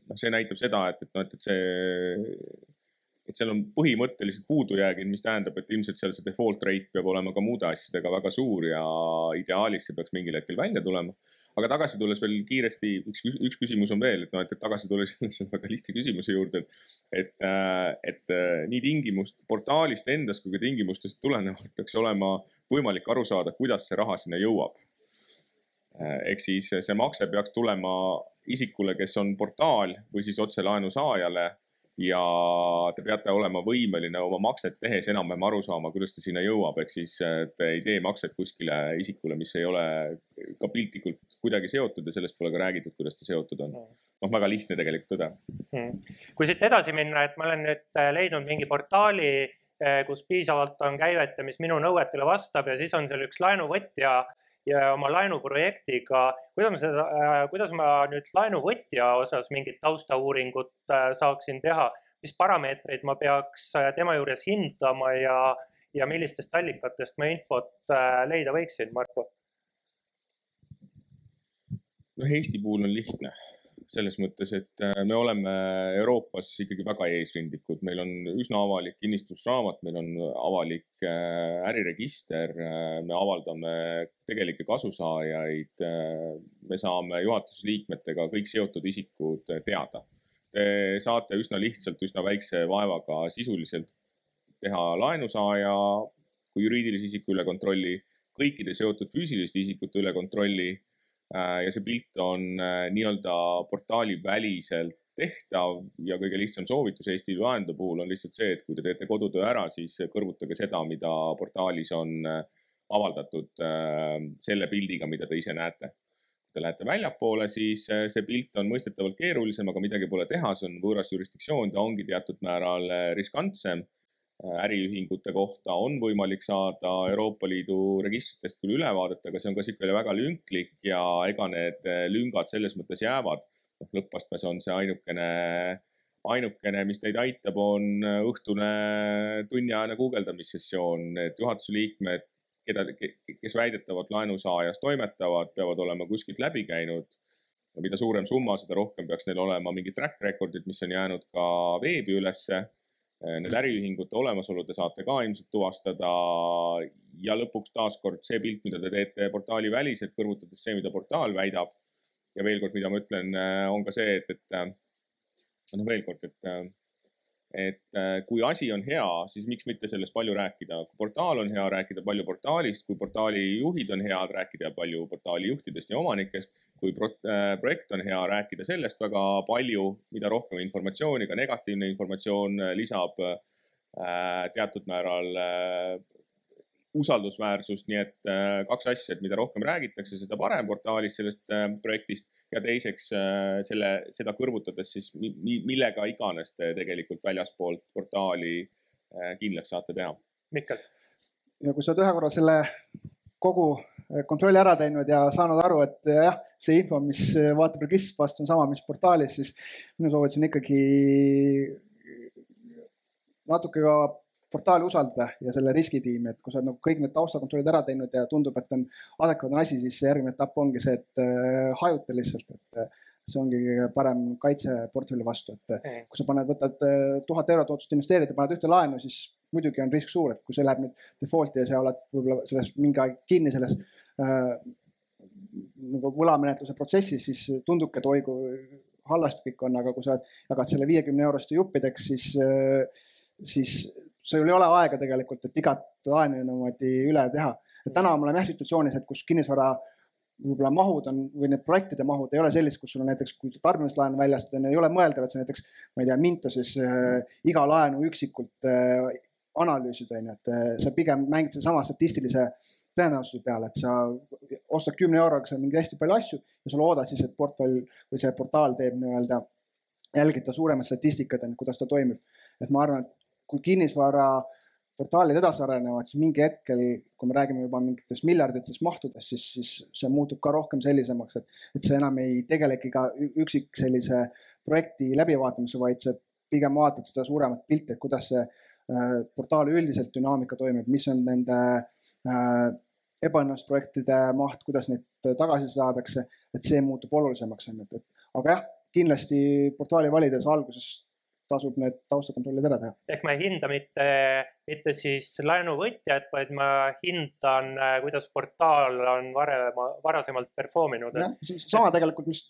noh, see näitab seda, et, et noh, et, et see et seal on põhimõtteliselt puudujäägid, mis tähendab, et ilmselt seal see default rate peab olema ka muude asjadega väga suur ja ideaalis see peaks mingil hetkel välja tulema. aga tagasi tulles veel kiiresti, üks, üks küsimus on veel, et noh, et tagasi tulles selle väga lihtsa küsimuse juurde, et, et, et nii tingimust, portaalist endast kui ka tingimustest tulenevalt peaks olema võimalik aru saada, kuidas see raha sinna jõuab. ehk siis see makse peaks tulema isikule, kes on portaal või siis otse laenu saajale ja te peate olema võimeline oma makset tehes enam-vähem aru saama, kuidas ta sinna jõuab, ehk siis te ei tee makset kuskile isikule, mis ei ole ka piltlikult kuidagi seotud ja sellest pole ka räägitud, kuidas ta seotud on. noh, väga lihtne tegelikult tõde. Hmm.. kui siit edasi minna, et ma olen nüüd äh, leidnud mingi portaali, äh, kus piisavalt on käivet ja mis minu nõuetele vastab ja siis on seal üks laenuvõtja ja oma laenuprojektiga, kuidas ma seda, äh, kuidas ma nüüd laenuvõtja osas mingit taustauuringut äh, saaksin teha, mis parameetreid ma peaks tema juures hindama ja, ja millistest allikatest ma infot leida võiksin, Marko? noh, Eesti puhul on lihtne selles mõttes, et äh, me oleme Euroopas ikkagi väga eesrindlikud, meil on üsna avalik kinnistusraamat, meil on avalik äh, äriregister, äh, me avaldame tegelikke kasusaajaid, me saame juhatuse liikmetega kõik seotud isikud teada. Te saate üsna lihtsalt, üsna väikse vaevaga sisuliselt teha laenusaaja kui juriidilise isiku üle kontrolli, kõikide seotud füüsiliste isikute üle kontrolli ja see pilt on äh, nii-öelda portaaliväliselt tehtav ja kõige lihtsam soovitus Eesti laenude puhul on lihtsalt see, et kui te teete kodutöö ära, siis kõrvutage seda, mida portaalis on äh, avaldatud selle pildiga, mida te ise näete. te lähete väljapoole, siis see pilt on mõistetavalt keerulisem, aga midagi pole teha, see on võõras jurisdiktsioon, ta ongi teatud määral riskantsem äriühingute kohta on võimalik saada Euroopa Liidu registritest küll ülevaadet, aga see on ka niisugune väga lünklik ja ega need lüngad selles mõttes jäävad. noh, lõppastmes on see ainukene, ainukene, mis teid aitab, on õhtune tunniajane guugeldamissessioon, et juhatuse liikmed, keda, kes väidetavalt laenusaajas toimetavad, peavad olema kuskilt läbi käinud. Mida suurem summa, seda rohkem peaks neil olema mingid track record'id, mis on jäänud ka veebi ülesse need äriühingute olemasolu te saate ka ilmselt tuvastada. ja lõpuks taaskord see pilt, mida te teete portaali väliselt, kõrvutades see, mida portaal väidab. ja veel kord, mida ma ütlen, äh, on ka see, et, et äh, noh, veel kord, et et äh, kui asi on hea, siis miks mitte sellest palju rääkida, kui portaal on hea, rääkida palju portaalist, kui portaali juhid on head, rääkida palju portaali juhtidest ja omanikest. kui pro äh, projekt on hea, rääkida sellest väga palju, mida rohkem informatsiooni, ka negatiivne informatsioon äh, lisab teatud määral usaldusväärsust, nii et kaks asja, et mida rohkem räägitakse, seda parem portaalis sellest projektist ja teiseks äh, selle, seda kõrvutades siis millega iganes te tegelikult väljaspoolt portaali äh, kindlaks saate teha. Mikkel. ja kui sa oled ühe korra selle kogu äh, kontrolli ära teinud ja saanud aru, et jah, see info, mis vaatab registrist vastu, on sama, mis portaalis, siis minu soovitus on ikkagi natuke ka portaali usaldada ja selle riskitiimi, et kui sa oled nagu kõik need taustakontrollid ära teinud ja tundub, et on adekvaatne asi, siis järgmine etapp ongi see, et äh, hajuta lihtsalt, et äh, see ongi kõige parem kaitse portfelli vastu, et äh, kui sa paned, võtad tuhat eurot otsust investeerida, paned ühte laenu, siis muidugi on risk suur, et kui see läheb nüüd default'i ja sa oled võib-olla selles mingi aeg kinni selles äh, nagu võlamenetluse protsessis, siis tundubki, et oi kui halvasti kõik on, aga kui sa jagad selle viiekümne euroste juppideks, siis, siis sul ei ole aega tegelikult, et igat laenu niimoodi üle teha. täna me oleme jah situatsioonis, et kus kinnisvara võib-olla mahud on või need projektide mahud ei ole sellised, kus sul on näiteks, kui tarbimislaen väljastada ei ole mõeldav, et sa näiteks, ma ei tea, Mintosis äh, iga laenu üksikult äh, analüüsid, on ju, et äh, sa pigem mängid sedasama statistilise tõenäosuse peale, et sa ostad kümne euroga seal mingeid hästi palju asju ja sa loodad siis, et portfell või see portaal teeb nii-öelda, jälgib ta suuremat statistikat, on ju, kuidas ta toimib. et ma arvan, et kui kinnisvaraportaalid edasi arenevad, siis mingi hetkel, kui me räägime juba mingitest miljarditest mahtudest, siis, siis see muutub ka rohkem sellisemaks, et, et see enam ei tegelegi ka üksik sellise projekti läbivaatamise, vaid sa pigem vaatad seda suuremat pilti, et kuidas see äh, portaali üldiselt dünaamika toimib, mis on nende äh, ebaõnnestunud projektide maht, kuidas neid tagasi saadakse, et see muutub olulisemaks, on ju, et, et aga jah, kindlasti portaali valides alguses tasub need taustakontrollid ära teha. ehk ma ei hinda mitte, mitte siis laenuvõtjat, vaid ma hindan, äh, kuidas portaal on varem, varasemalt perform inud. sama tegelikult, mis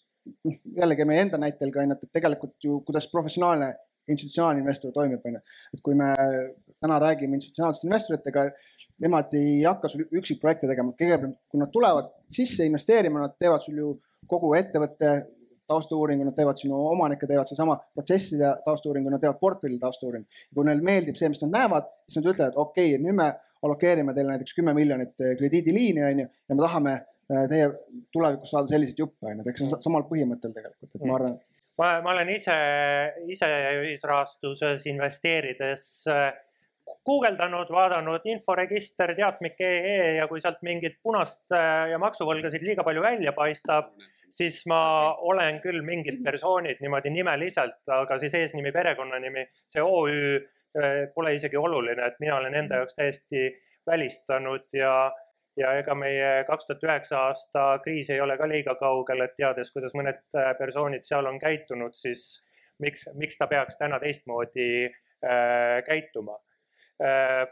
jällegi meie enda näitel ka on et tegelikult ju kuidas professionaalne institutsionaalne investor toimib, on ju. et kui me täna räägime institutsionaalsete investoritega, nemad ei hakka sul üksikprojekte tegema, kõigepealt kui nad tulevad sisse investeerima, nad teevad sul ju kogu ettevõtte taustauuringu, nad teevad sinu omanikke, teevad sedasama protsesside taustauuringu, nad teevad portfelli taustauuringu. kui neile meeldib see, mis nad näevad, siis nad ütlevad, okei okay,, nüüd me allokeerime teile näiteks kümme miljonit eh, krediidiliini, on ju, ja me tahame eh, teie tulevikus saada selliseid juppe, on ju, et eks see on samal põhimõttel tegelikult, et ma arvan. ma, ma olen ise, ise ühisrahastuses investeerides äh, guugeldanud, vaadanud inforegister, teatmik.ee ja kui sealt mingit punast ja maksuvõlgasid liiga palju välja paistab, siis ma olen küll mingid persoonid niimoodi nimeliselt, aga siis eesnimi, perekonnanimi, see OÜ pole isegi oluline, et mina olen enda jaoks täiesti välistanud ja, ja ega meie kaks tuhat üheksa aasta kriis ei ole ka liiga kaugel, et teades, kuidas mõned äh, persoonid seal on käitunud, siis miks, miks ta peaks täna teistmoodi äh, käituma. Äh,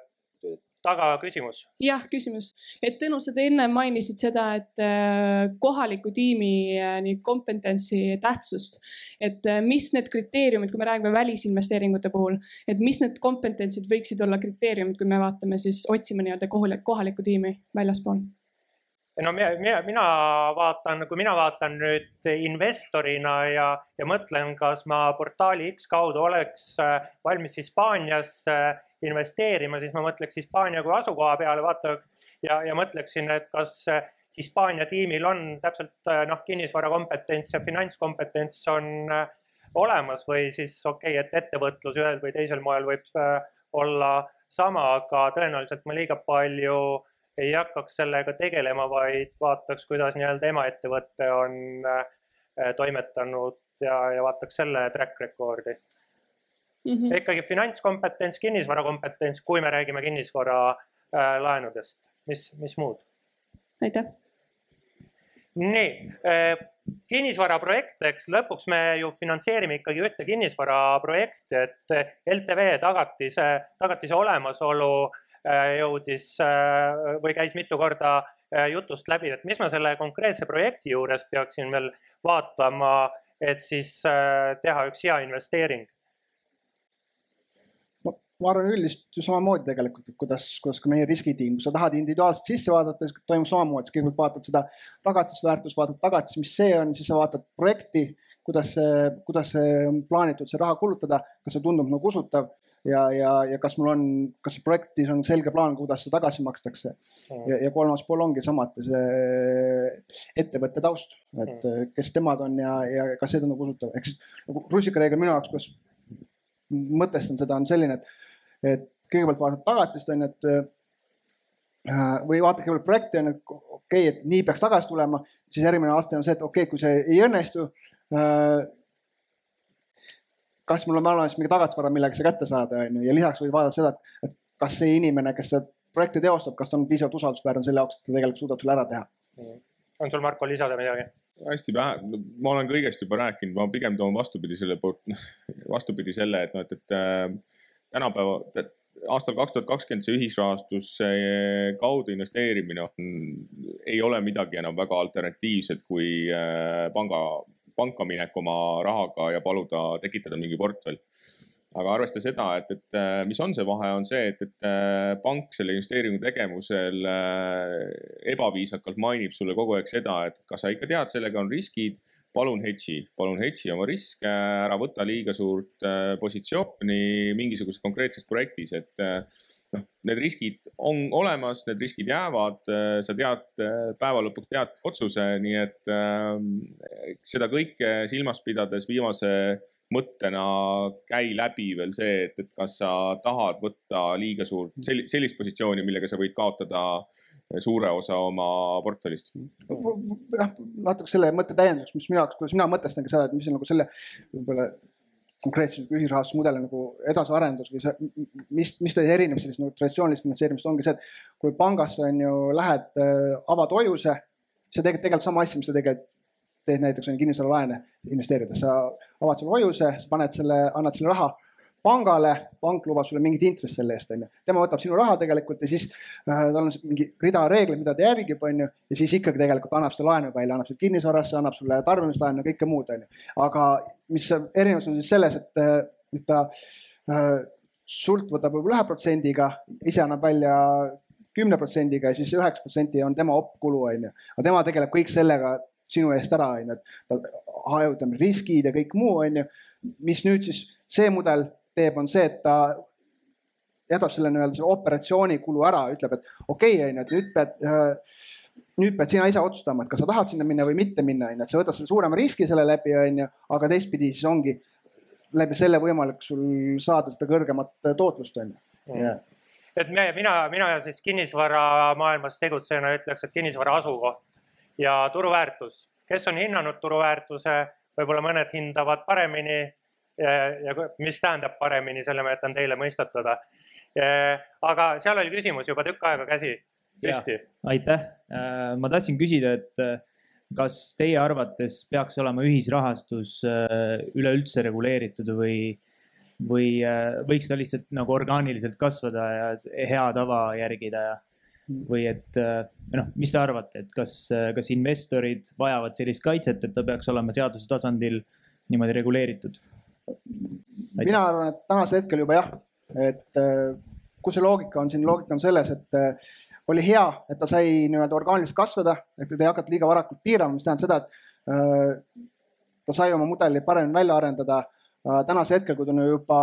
taga küsimus. jah, küsimus, et Tõnu, sa enne mainisid seda, et äh, kohaliku tiimi äh, nii kompetentsi tähtsust, et äh, mis need kriteeriumid, kui me räägime välisinvesteeringute puhul, et mis need kompetentsid võiksid olla kriteeriumid, kui me vaatame siis otsime nii-öelda kohalikku tiimi väljaspool? no mina, mina, mina vaatan, kui mina vaatan nüüd investorina ja, ja mõtlen, kas ma portaali X kaudu oleks valmis Hispaanias investeerima, siis ma mõtleks Hispaania kui asukoha peale, vaata ja, ja mõtleksin, et kas Hispaania tiimil on täpselt noh, kinnisvarakompetents ja finantskompetents on äh, olemas või siis okei okay,, et ettevõtlus ühel või teisel moel võib äh, olla sama, aga tõenäoliselt ma liiga palju ei hakkaks sellega tegelema, vaid vaataks, kuidas nii-öelda emaettevõte on toimetanud ja, ja vaataks selle track record'i mm. -hmm. ikkagi finantskompetents, kinnisvarakompetents, kui me räägime kinnisvaralaenudest, mis, mis muud? aitäh. nii äh,, kinnisvaraprojekt, eks lõpuks me ju finantseerime ikkagi ühte kinnisvaraprojekti, et LTV tagatise, tagatise olemasolu äh, jõudis äh, või käis mitu korda äh, jutust läbi, et mis ma selle konkreetse projekti juures peaksin veel vaatama, et siis teha üks hea investeering ma arvan üldist ju samamoodi tegelikult, et kuidas, kuidas ka meie riskitiim, kui sa tahad individuaalselt sisse vaadata, siis toimub samamoodi, sa kõigepealt vaatad seda tagatisväärtust, vaatad tagatis, mis see on, siis sa vaatad projekti, kuidas see, kuidas see on plaanitud see raha kulutada, kas see tundub nagu usutav ja, ja, ja kas mul on, kas projektis on selge plaan, kuidas see tagasi makstakse. ja, ja kolmas pool ongi samuti see ettevõtte taust, et kes temad on ja, ja kas see tundub usutav, ehk siis nagu rusikareegel minu jaoks, kuidas mõtestan seda, on selline, et et kõigepealt vaatad tagatist on ju, et äh, või vaatad kõigepealt projekti on ju, et okei okay,, et nii peaks tagasi tulema, siis järgmine aste on see, et okei okay,, kui see ei õnnestu äh,. kas mul on olemas mingi tagatisvara, millega see kätte saada, on ju, ja lisaks võid vaadata seda, et kas see inimene, kes seda projekti teostab, kas ta on piisavalt usaldusväärne selle jaoks, et ta tegelikult suudab selle ära teha. on sul, Marko, lisada midagi? hästi vähe, ma olen kõigest juba rääkinud, ma pigem toon vastupidi selle poolt, vastupidi selle, et noh, et, et äh, tänapäeva, aastal kaks tuhat kakskümmend see ühisrahastus kaudu investeerimine on, ei ole midagi enam väga alternatiivset kui äh, panga, panka minek oma rahaga ja paluda tekitada mingi portfell. Aga arvesta seda, et, et äh, mis on see vahe, on see, et, et äh, pank selle investeeringu tegevusel ebaviisakalt mainib sulle kogu aeg seda, et kas sa ikka tead, sellega on riskid palun hedži, palun hedži oma riske, ära võta liiga suurt äh, positsiooni mingisuguses konkreetses projektis, et äh, noh, need riskid on olemas, need riskid jäävad, äh, sa tead, päeva lõpuks tead otsuse, nii et äh, seda kõike silmas pidades viimase mõttena käi läbi veel see, et, et kas sa tahad võtta liiga suurt, sellist positsiooni, millega sa võid kaotada äh, suure osa oma portfellist. jah, natuke selle mõtte täienduseks, mis minu jaoks, kuidas mina mõtestangi seda, et mis on nagu selle võib-olla konkreetse ühisrahastusmudeli nagu edasiarendus või see, mis, mis ta erineb sellisest nagu traditsioonilisest finantseerimisest, ongi see, et kui pangasse on ju lähed, äh, avad hoiuse, see tegelikult, tegelikult sama asi, mis sa tegelikult teed näiteks on kinnisvaralaene investeerides, sa avad selle hoiuse, sa paned selle, annad selle raha pangale, pank lubab sulle mingit intressi selle eest, onju. tema võtab sinu raha tegelikult ja siis äh, tal on mingi rida reegleid, mida ta järgib, onju. ja siis ikkagi tegelikult annab selle laenu välja, annab sulle kinnisvarasse, annab sulle tarbimislaenu, kõike muud, onju. aga mis erinevus on siis selles, et, äh, et ta äh, sult võtab võib-olla ühe protsendiga, ise annab välja kümne protsendiga ja siis üheksa protsenti on tema opkulu, onju. aga tema tegeleb kõik sellega sinu eest ära, onju, et ta hajutab riskid ja kõik muu, onju. mis nüüd siis see mudel teeb, on see, et ta jätab selle nii-öelda selle operatsioonikulu ära, ütleb, et okei okay,, onju, et nüüd pead nüüd pead sina ise otsustama, et kas sa tahad sinna minna või mitte minna, onju, et sa võtad selle suurema riski selle läbi, onju, aga teistpidi siis ongi läbi selle võimalik sul saada seda kõrgemat tootlust, onju. Mm. et me, mina, mina siis kinnisvaramaailmas tegutsejana ütleks, et kinnisvara asukoht ja turuväärtus kes on hinnanud turuväärtuse, võib-olla mõned hindavad paremini ja, mis tähendab paremini, selle ma jätan teile mõistatada. aga seal oli küsimus juba tükk aega käsi püsti. aitäh, ma tahtsin küsida, et äh, kas teie arvates peaks olema ühisrahastus äh, üleüldse reguleeritud või, või äh, võiks ta lihtsalt nagu orgaaniliselt kasvada ja hea tava järgida ja või et äh, noh, mis te arvate, et kas, kas investorid vajavad sellist kaitset, et ta peaks olema seaduse tasandil niimoodi reguleeritud? Mina arvan, et tänasel hetkel juba jah, et äh, kus see loogika on siin, loogika on selles, et äh, oli hea, et ta sai nii-öelda orgaaniliselt kasvada, et teda ei hakatud liiga varakult piirama, mis tähendab seda, et äh, ta sai oma mudeli paremini välja arendada. tänasel hetkel, kui ta on juba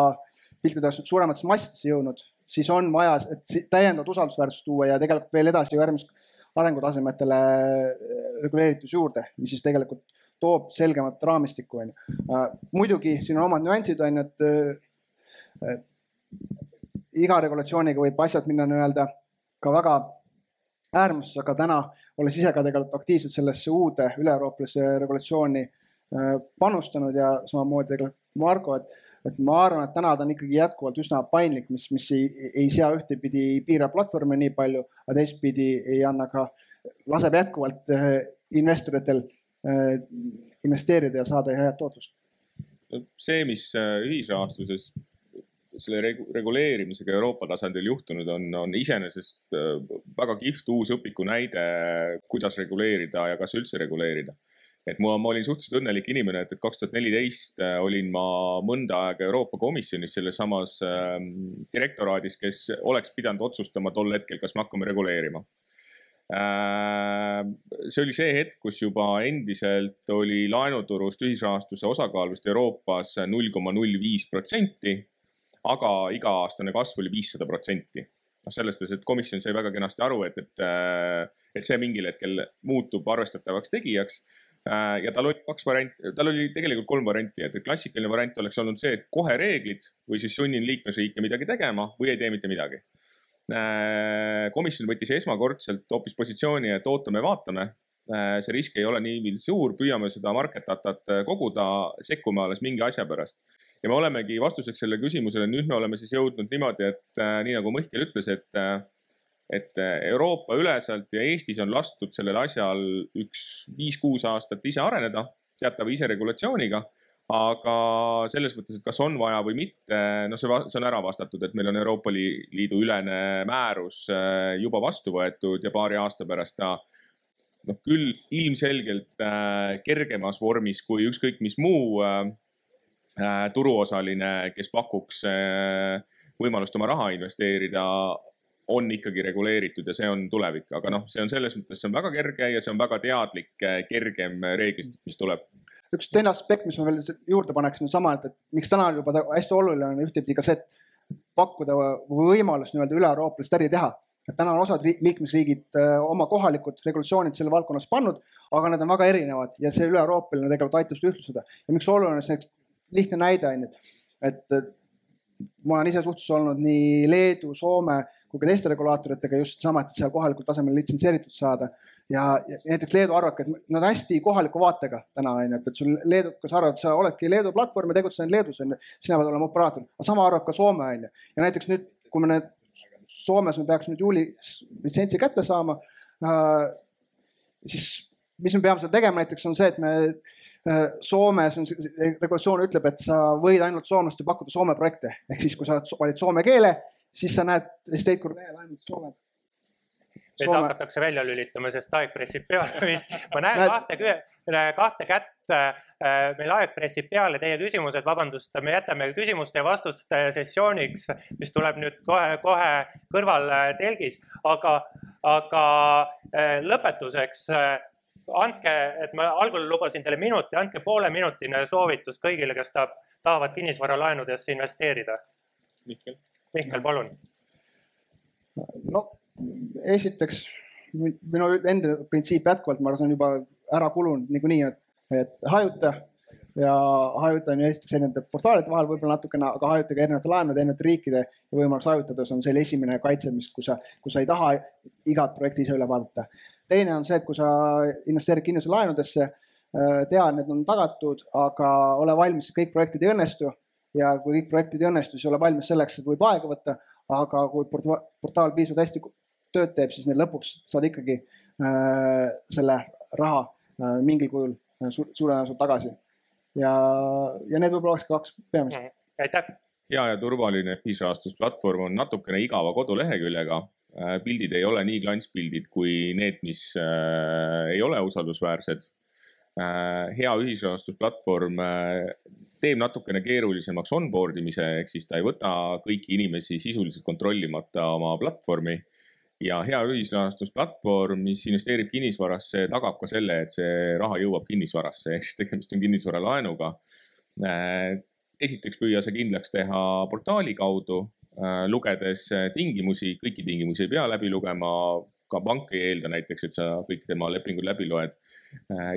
piltlikult öeldes suurematesse massidesse jõudnud, siis on vaja, täiendavat usaldusväärsust tuua ja tegelikult veel edasi järgmist arengutasemetele reguleeritus juurde, mis siis tegelikult toob selgemat raamistikku, onju. muidugi siin on omad nüansid, onju, et äh, iga regulatsiooniga võib asjad minna nii-öelda ka väga äärmusse, aga täna, olles ise ka tegelikult aktiivselt sellesse uude üle-euroopalisse regulatsiooni äh, panustanud ja samamoodi tegelikult Margo, et, et ma arvan, et täna ta on ikkagi jätkuvalt üsna paindlik, mis, mis ei, ei sea ühtepidi, ei piira platvorme nii palju, aga teistpidi ei anna ka, laseb jätkuvalt äh, investoritel äh, investeerida ja saada head tootlust. see, mis äh, ühisrahastuses selle regu- reguleerimisega Euroopa tasandil juhtunud on, on iseenesest äh, väga kihvt uus õpiku näide, kuidas reguleerida ja kas üldse reguleerida. et ma, ma olin suhteliselt õnnelik inimene, et, et kaks tuhat neliteist äh, olin ma mõnda aega Euroopa Komisjonis selles samas äh, direktoraadis, kes oleks pidanud otsustama tol hetkel, kas me hakkame reguleerima Äh, see oli see hetk, kus juba endiselt oli laenuturust ühisrahastuse osakaal vist Euroopas null koma null viis protsenti, aga iga-aastane kasv oli viissada protsenti. noh, selles suhtes, et komisjon sai väga kenasti aru, et, et, et see mingil hetkel muutub arvestatavaks tegijaks. Äh, ja tal oli kaks varianti, tal oli tegelikult kolm varianti, et klassikaline variant oleks olnud see, et kohe reeglid või siis sunnin liikmesriike midagi tegema või ei tee mitte midagi Äh, komisjon võttis esmakordselt hoopis positsiooni, et ootame-vaatame. see risk ei ole nii suur, püüame seda market datat koguda, sekkume alles mingi asja pärast. ja me olemegi vastuseks sellele küsimusele, nüüd me oleme siis jõudnud niimoodi, et äh, nii nagu Mihkel ütles, et, äh, et Euroopa üleselt ja Eestis on lastud sellel asjal üks viis-kuus aastat ise areneda teatava iseregulatsiooniga aga selles mõttes, et kas on vaja või mitte, noh, see, see on ära vastatud, et meil on Euroopa Liidu ülene määrus äh, juba vastu võetud ja paari aasta pärast ta noh, küll ilmselgelt äh, kergemas vormis kui ükskõik mis muu äh, turuosaline, kes pakuks võimalust oma raha investeerida, on ikkagi reguleeritud ja see on tulevik, aga noh, see on selles mõttes, see on väga kerge ja see on väga teadlik, kergem reeglistik, mis tuleb üks teine aspekt, mis ma veel juurde paneksin, on sama, et, et miks täna juba hästi oluline on ühtepidi ka see, et pakkuda võimalust nii-öelda üle-euroopalist äri teha. et täna on osad ri- liikmesriigid äh, oma kohalikud regulatsioonid selle valdkonnas pannud, aga need on väga erinevad ja see üle-euroopaline tegelikult aitab seda ühtlustada. ja miks oluline, see lihtne näide on ju, et, ma olen ise suhtluses olnud nii Leedu, Soome kui ka teiste regulaatoritega just sama, et seal kohalikul tasemel litsenseeritud saada ja, näiteks Leedu arvabki, et nad hästi kohaliku vaatega täna on ju, et, et sul leedukas arvab, et sa oledki Leedu platvorm ja tegutsed ainult Leedus on ju, sina pead olema operaator, aga sama arvab ka Soome on ju. ja näiteks nüüd, kui me need Soomes me peaks nüüd juulis litsentsi kätte saama äh,, siis mis me peame seal tegema näiteks on see, et me äh, Soomes on, regulatsioon ütleb, et sa võid ainult soomlastele pakkuda Soome projekte ehk siis, kui sa valid soome keele, siis sa näed guru lehel ainult Soome. Meid hakatakse välja lülitama, sest aeg pressib peale vist. ma näen Näed- kahte, kahte kätt. meil aeg pressib peale, teie küsimused, vabandust, me jätame küsimuste ja vastuste sessiooniks, mis tuleb nüüd kohe-kohe kõrval äh, telgis, aga, aga äh, lõpetuseks äh, andke, et ma algul lubasin teile minuti, andke pooleminutine soovitus kõigile, kes tahab, tahavad kinnisvaralaenudesse investeerida. Mihkel. Mihkel, palun. no esiteks mi- minu enda printsiip jätkuvalt, ma arvan, see on juba ära kulunud niikuinii, et, et hajuta ja hajuta on esiteks erinevate portaalide vahel võib-olla natukene, aga hajuta ka erinevate laenude, erinevate riikide ja võimalus hajutades on selle esimene kaitse, mis, kui sa, kui sa ei taha igat projekti ise üle vaadata. teine on see, et kui sa investeerid kinnistuselaenudesse, tea, et need on tagatud, aga ole valmis, kõik projektid ei õnnestu ja kui kõik projektid ei õnnestu, siis ole valmis selleks, et võib aega võtta, aga kui porta- portaal piisavalt hästi tööd teeb, siis need lõpuks saad ikkagi äh, selle raha äh, mingil kujul äh, su suure tõenäosusega tagasi. ja, ja need võib-olla olekski kaks peamist. aitäh hea ja turvaline ühisrahastusplatvorm on natukene igava koduleheküljega. pildid ei ole nii klantspildid kui need, mis äh, ei ole usaldusväärsed äh,. hea ühisrahastusplatvorm äh, teeb natukene keerulisemaks onboard imise, ehk siis ta ei võta kõiki inimesi sisuliselt kontrollimata oma platvormi. Ja hea ühisrahastusplatvorm, mis investeerib kinnisvarasse, tagab ka selle, et see raha jõuab kinnisvarasse, ehk siis tegemist on kinnisvaralaenuga äh, esiteks püüa see kindlaks teha portaali kaudu, lugedes tingimusi, kõiki tingimusi ei pea läbi lugema, ka pank ei eelda näiteks, et sa kõik tema lepingud läbi loed.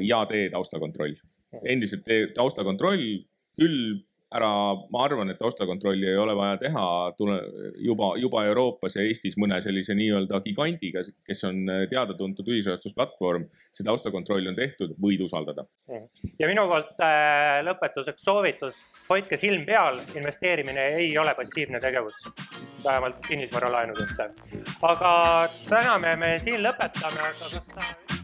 ja tee taustakontroll, endiselt tee taustakontroll, küll ära, ma arvan, et taustakontrolli ei ole vaja teha tule, juba, juba Euroopas ja Eestis mõne sellise nii-öelda gigandiga, kes on teada-tuntud ühisrahastusplatvorm. see taustakontroll on tehtud, võid usaldada. ja minu poolt äh, lõpetuseks soovitus, hoidke silm peal, investeerimine ei ole passiivne tegevus, vähemalt kinnisvaralaenudesse. aga täna me, me siin lõpetame, aga kas sa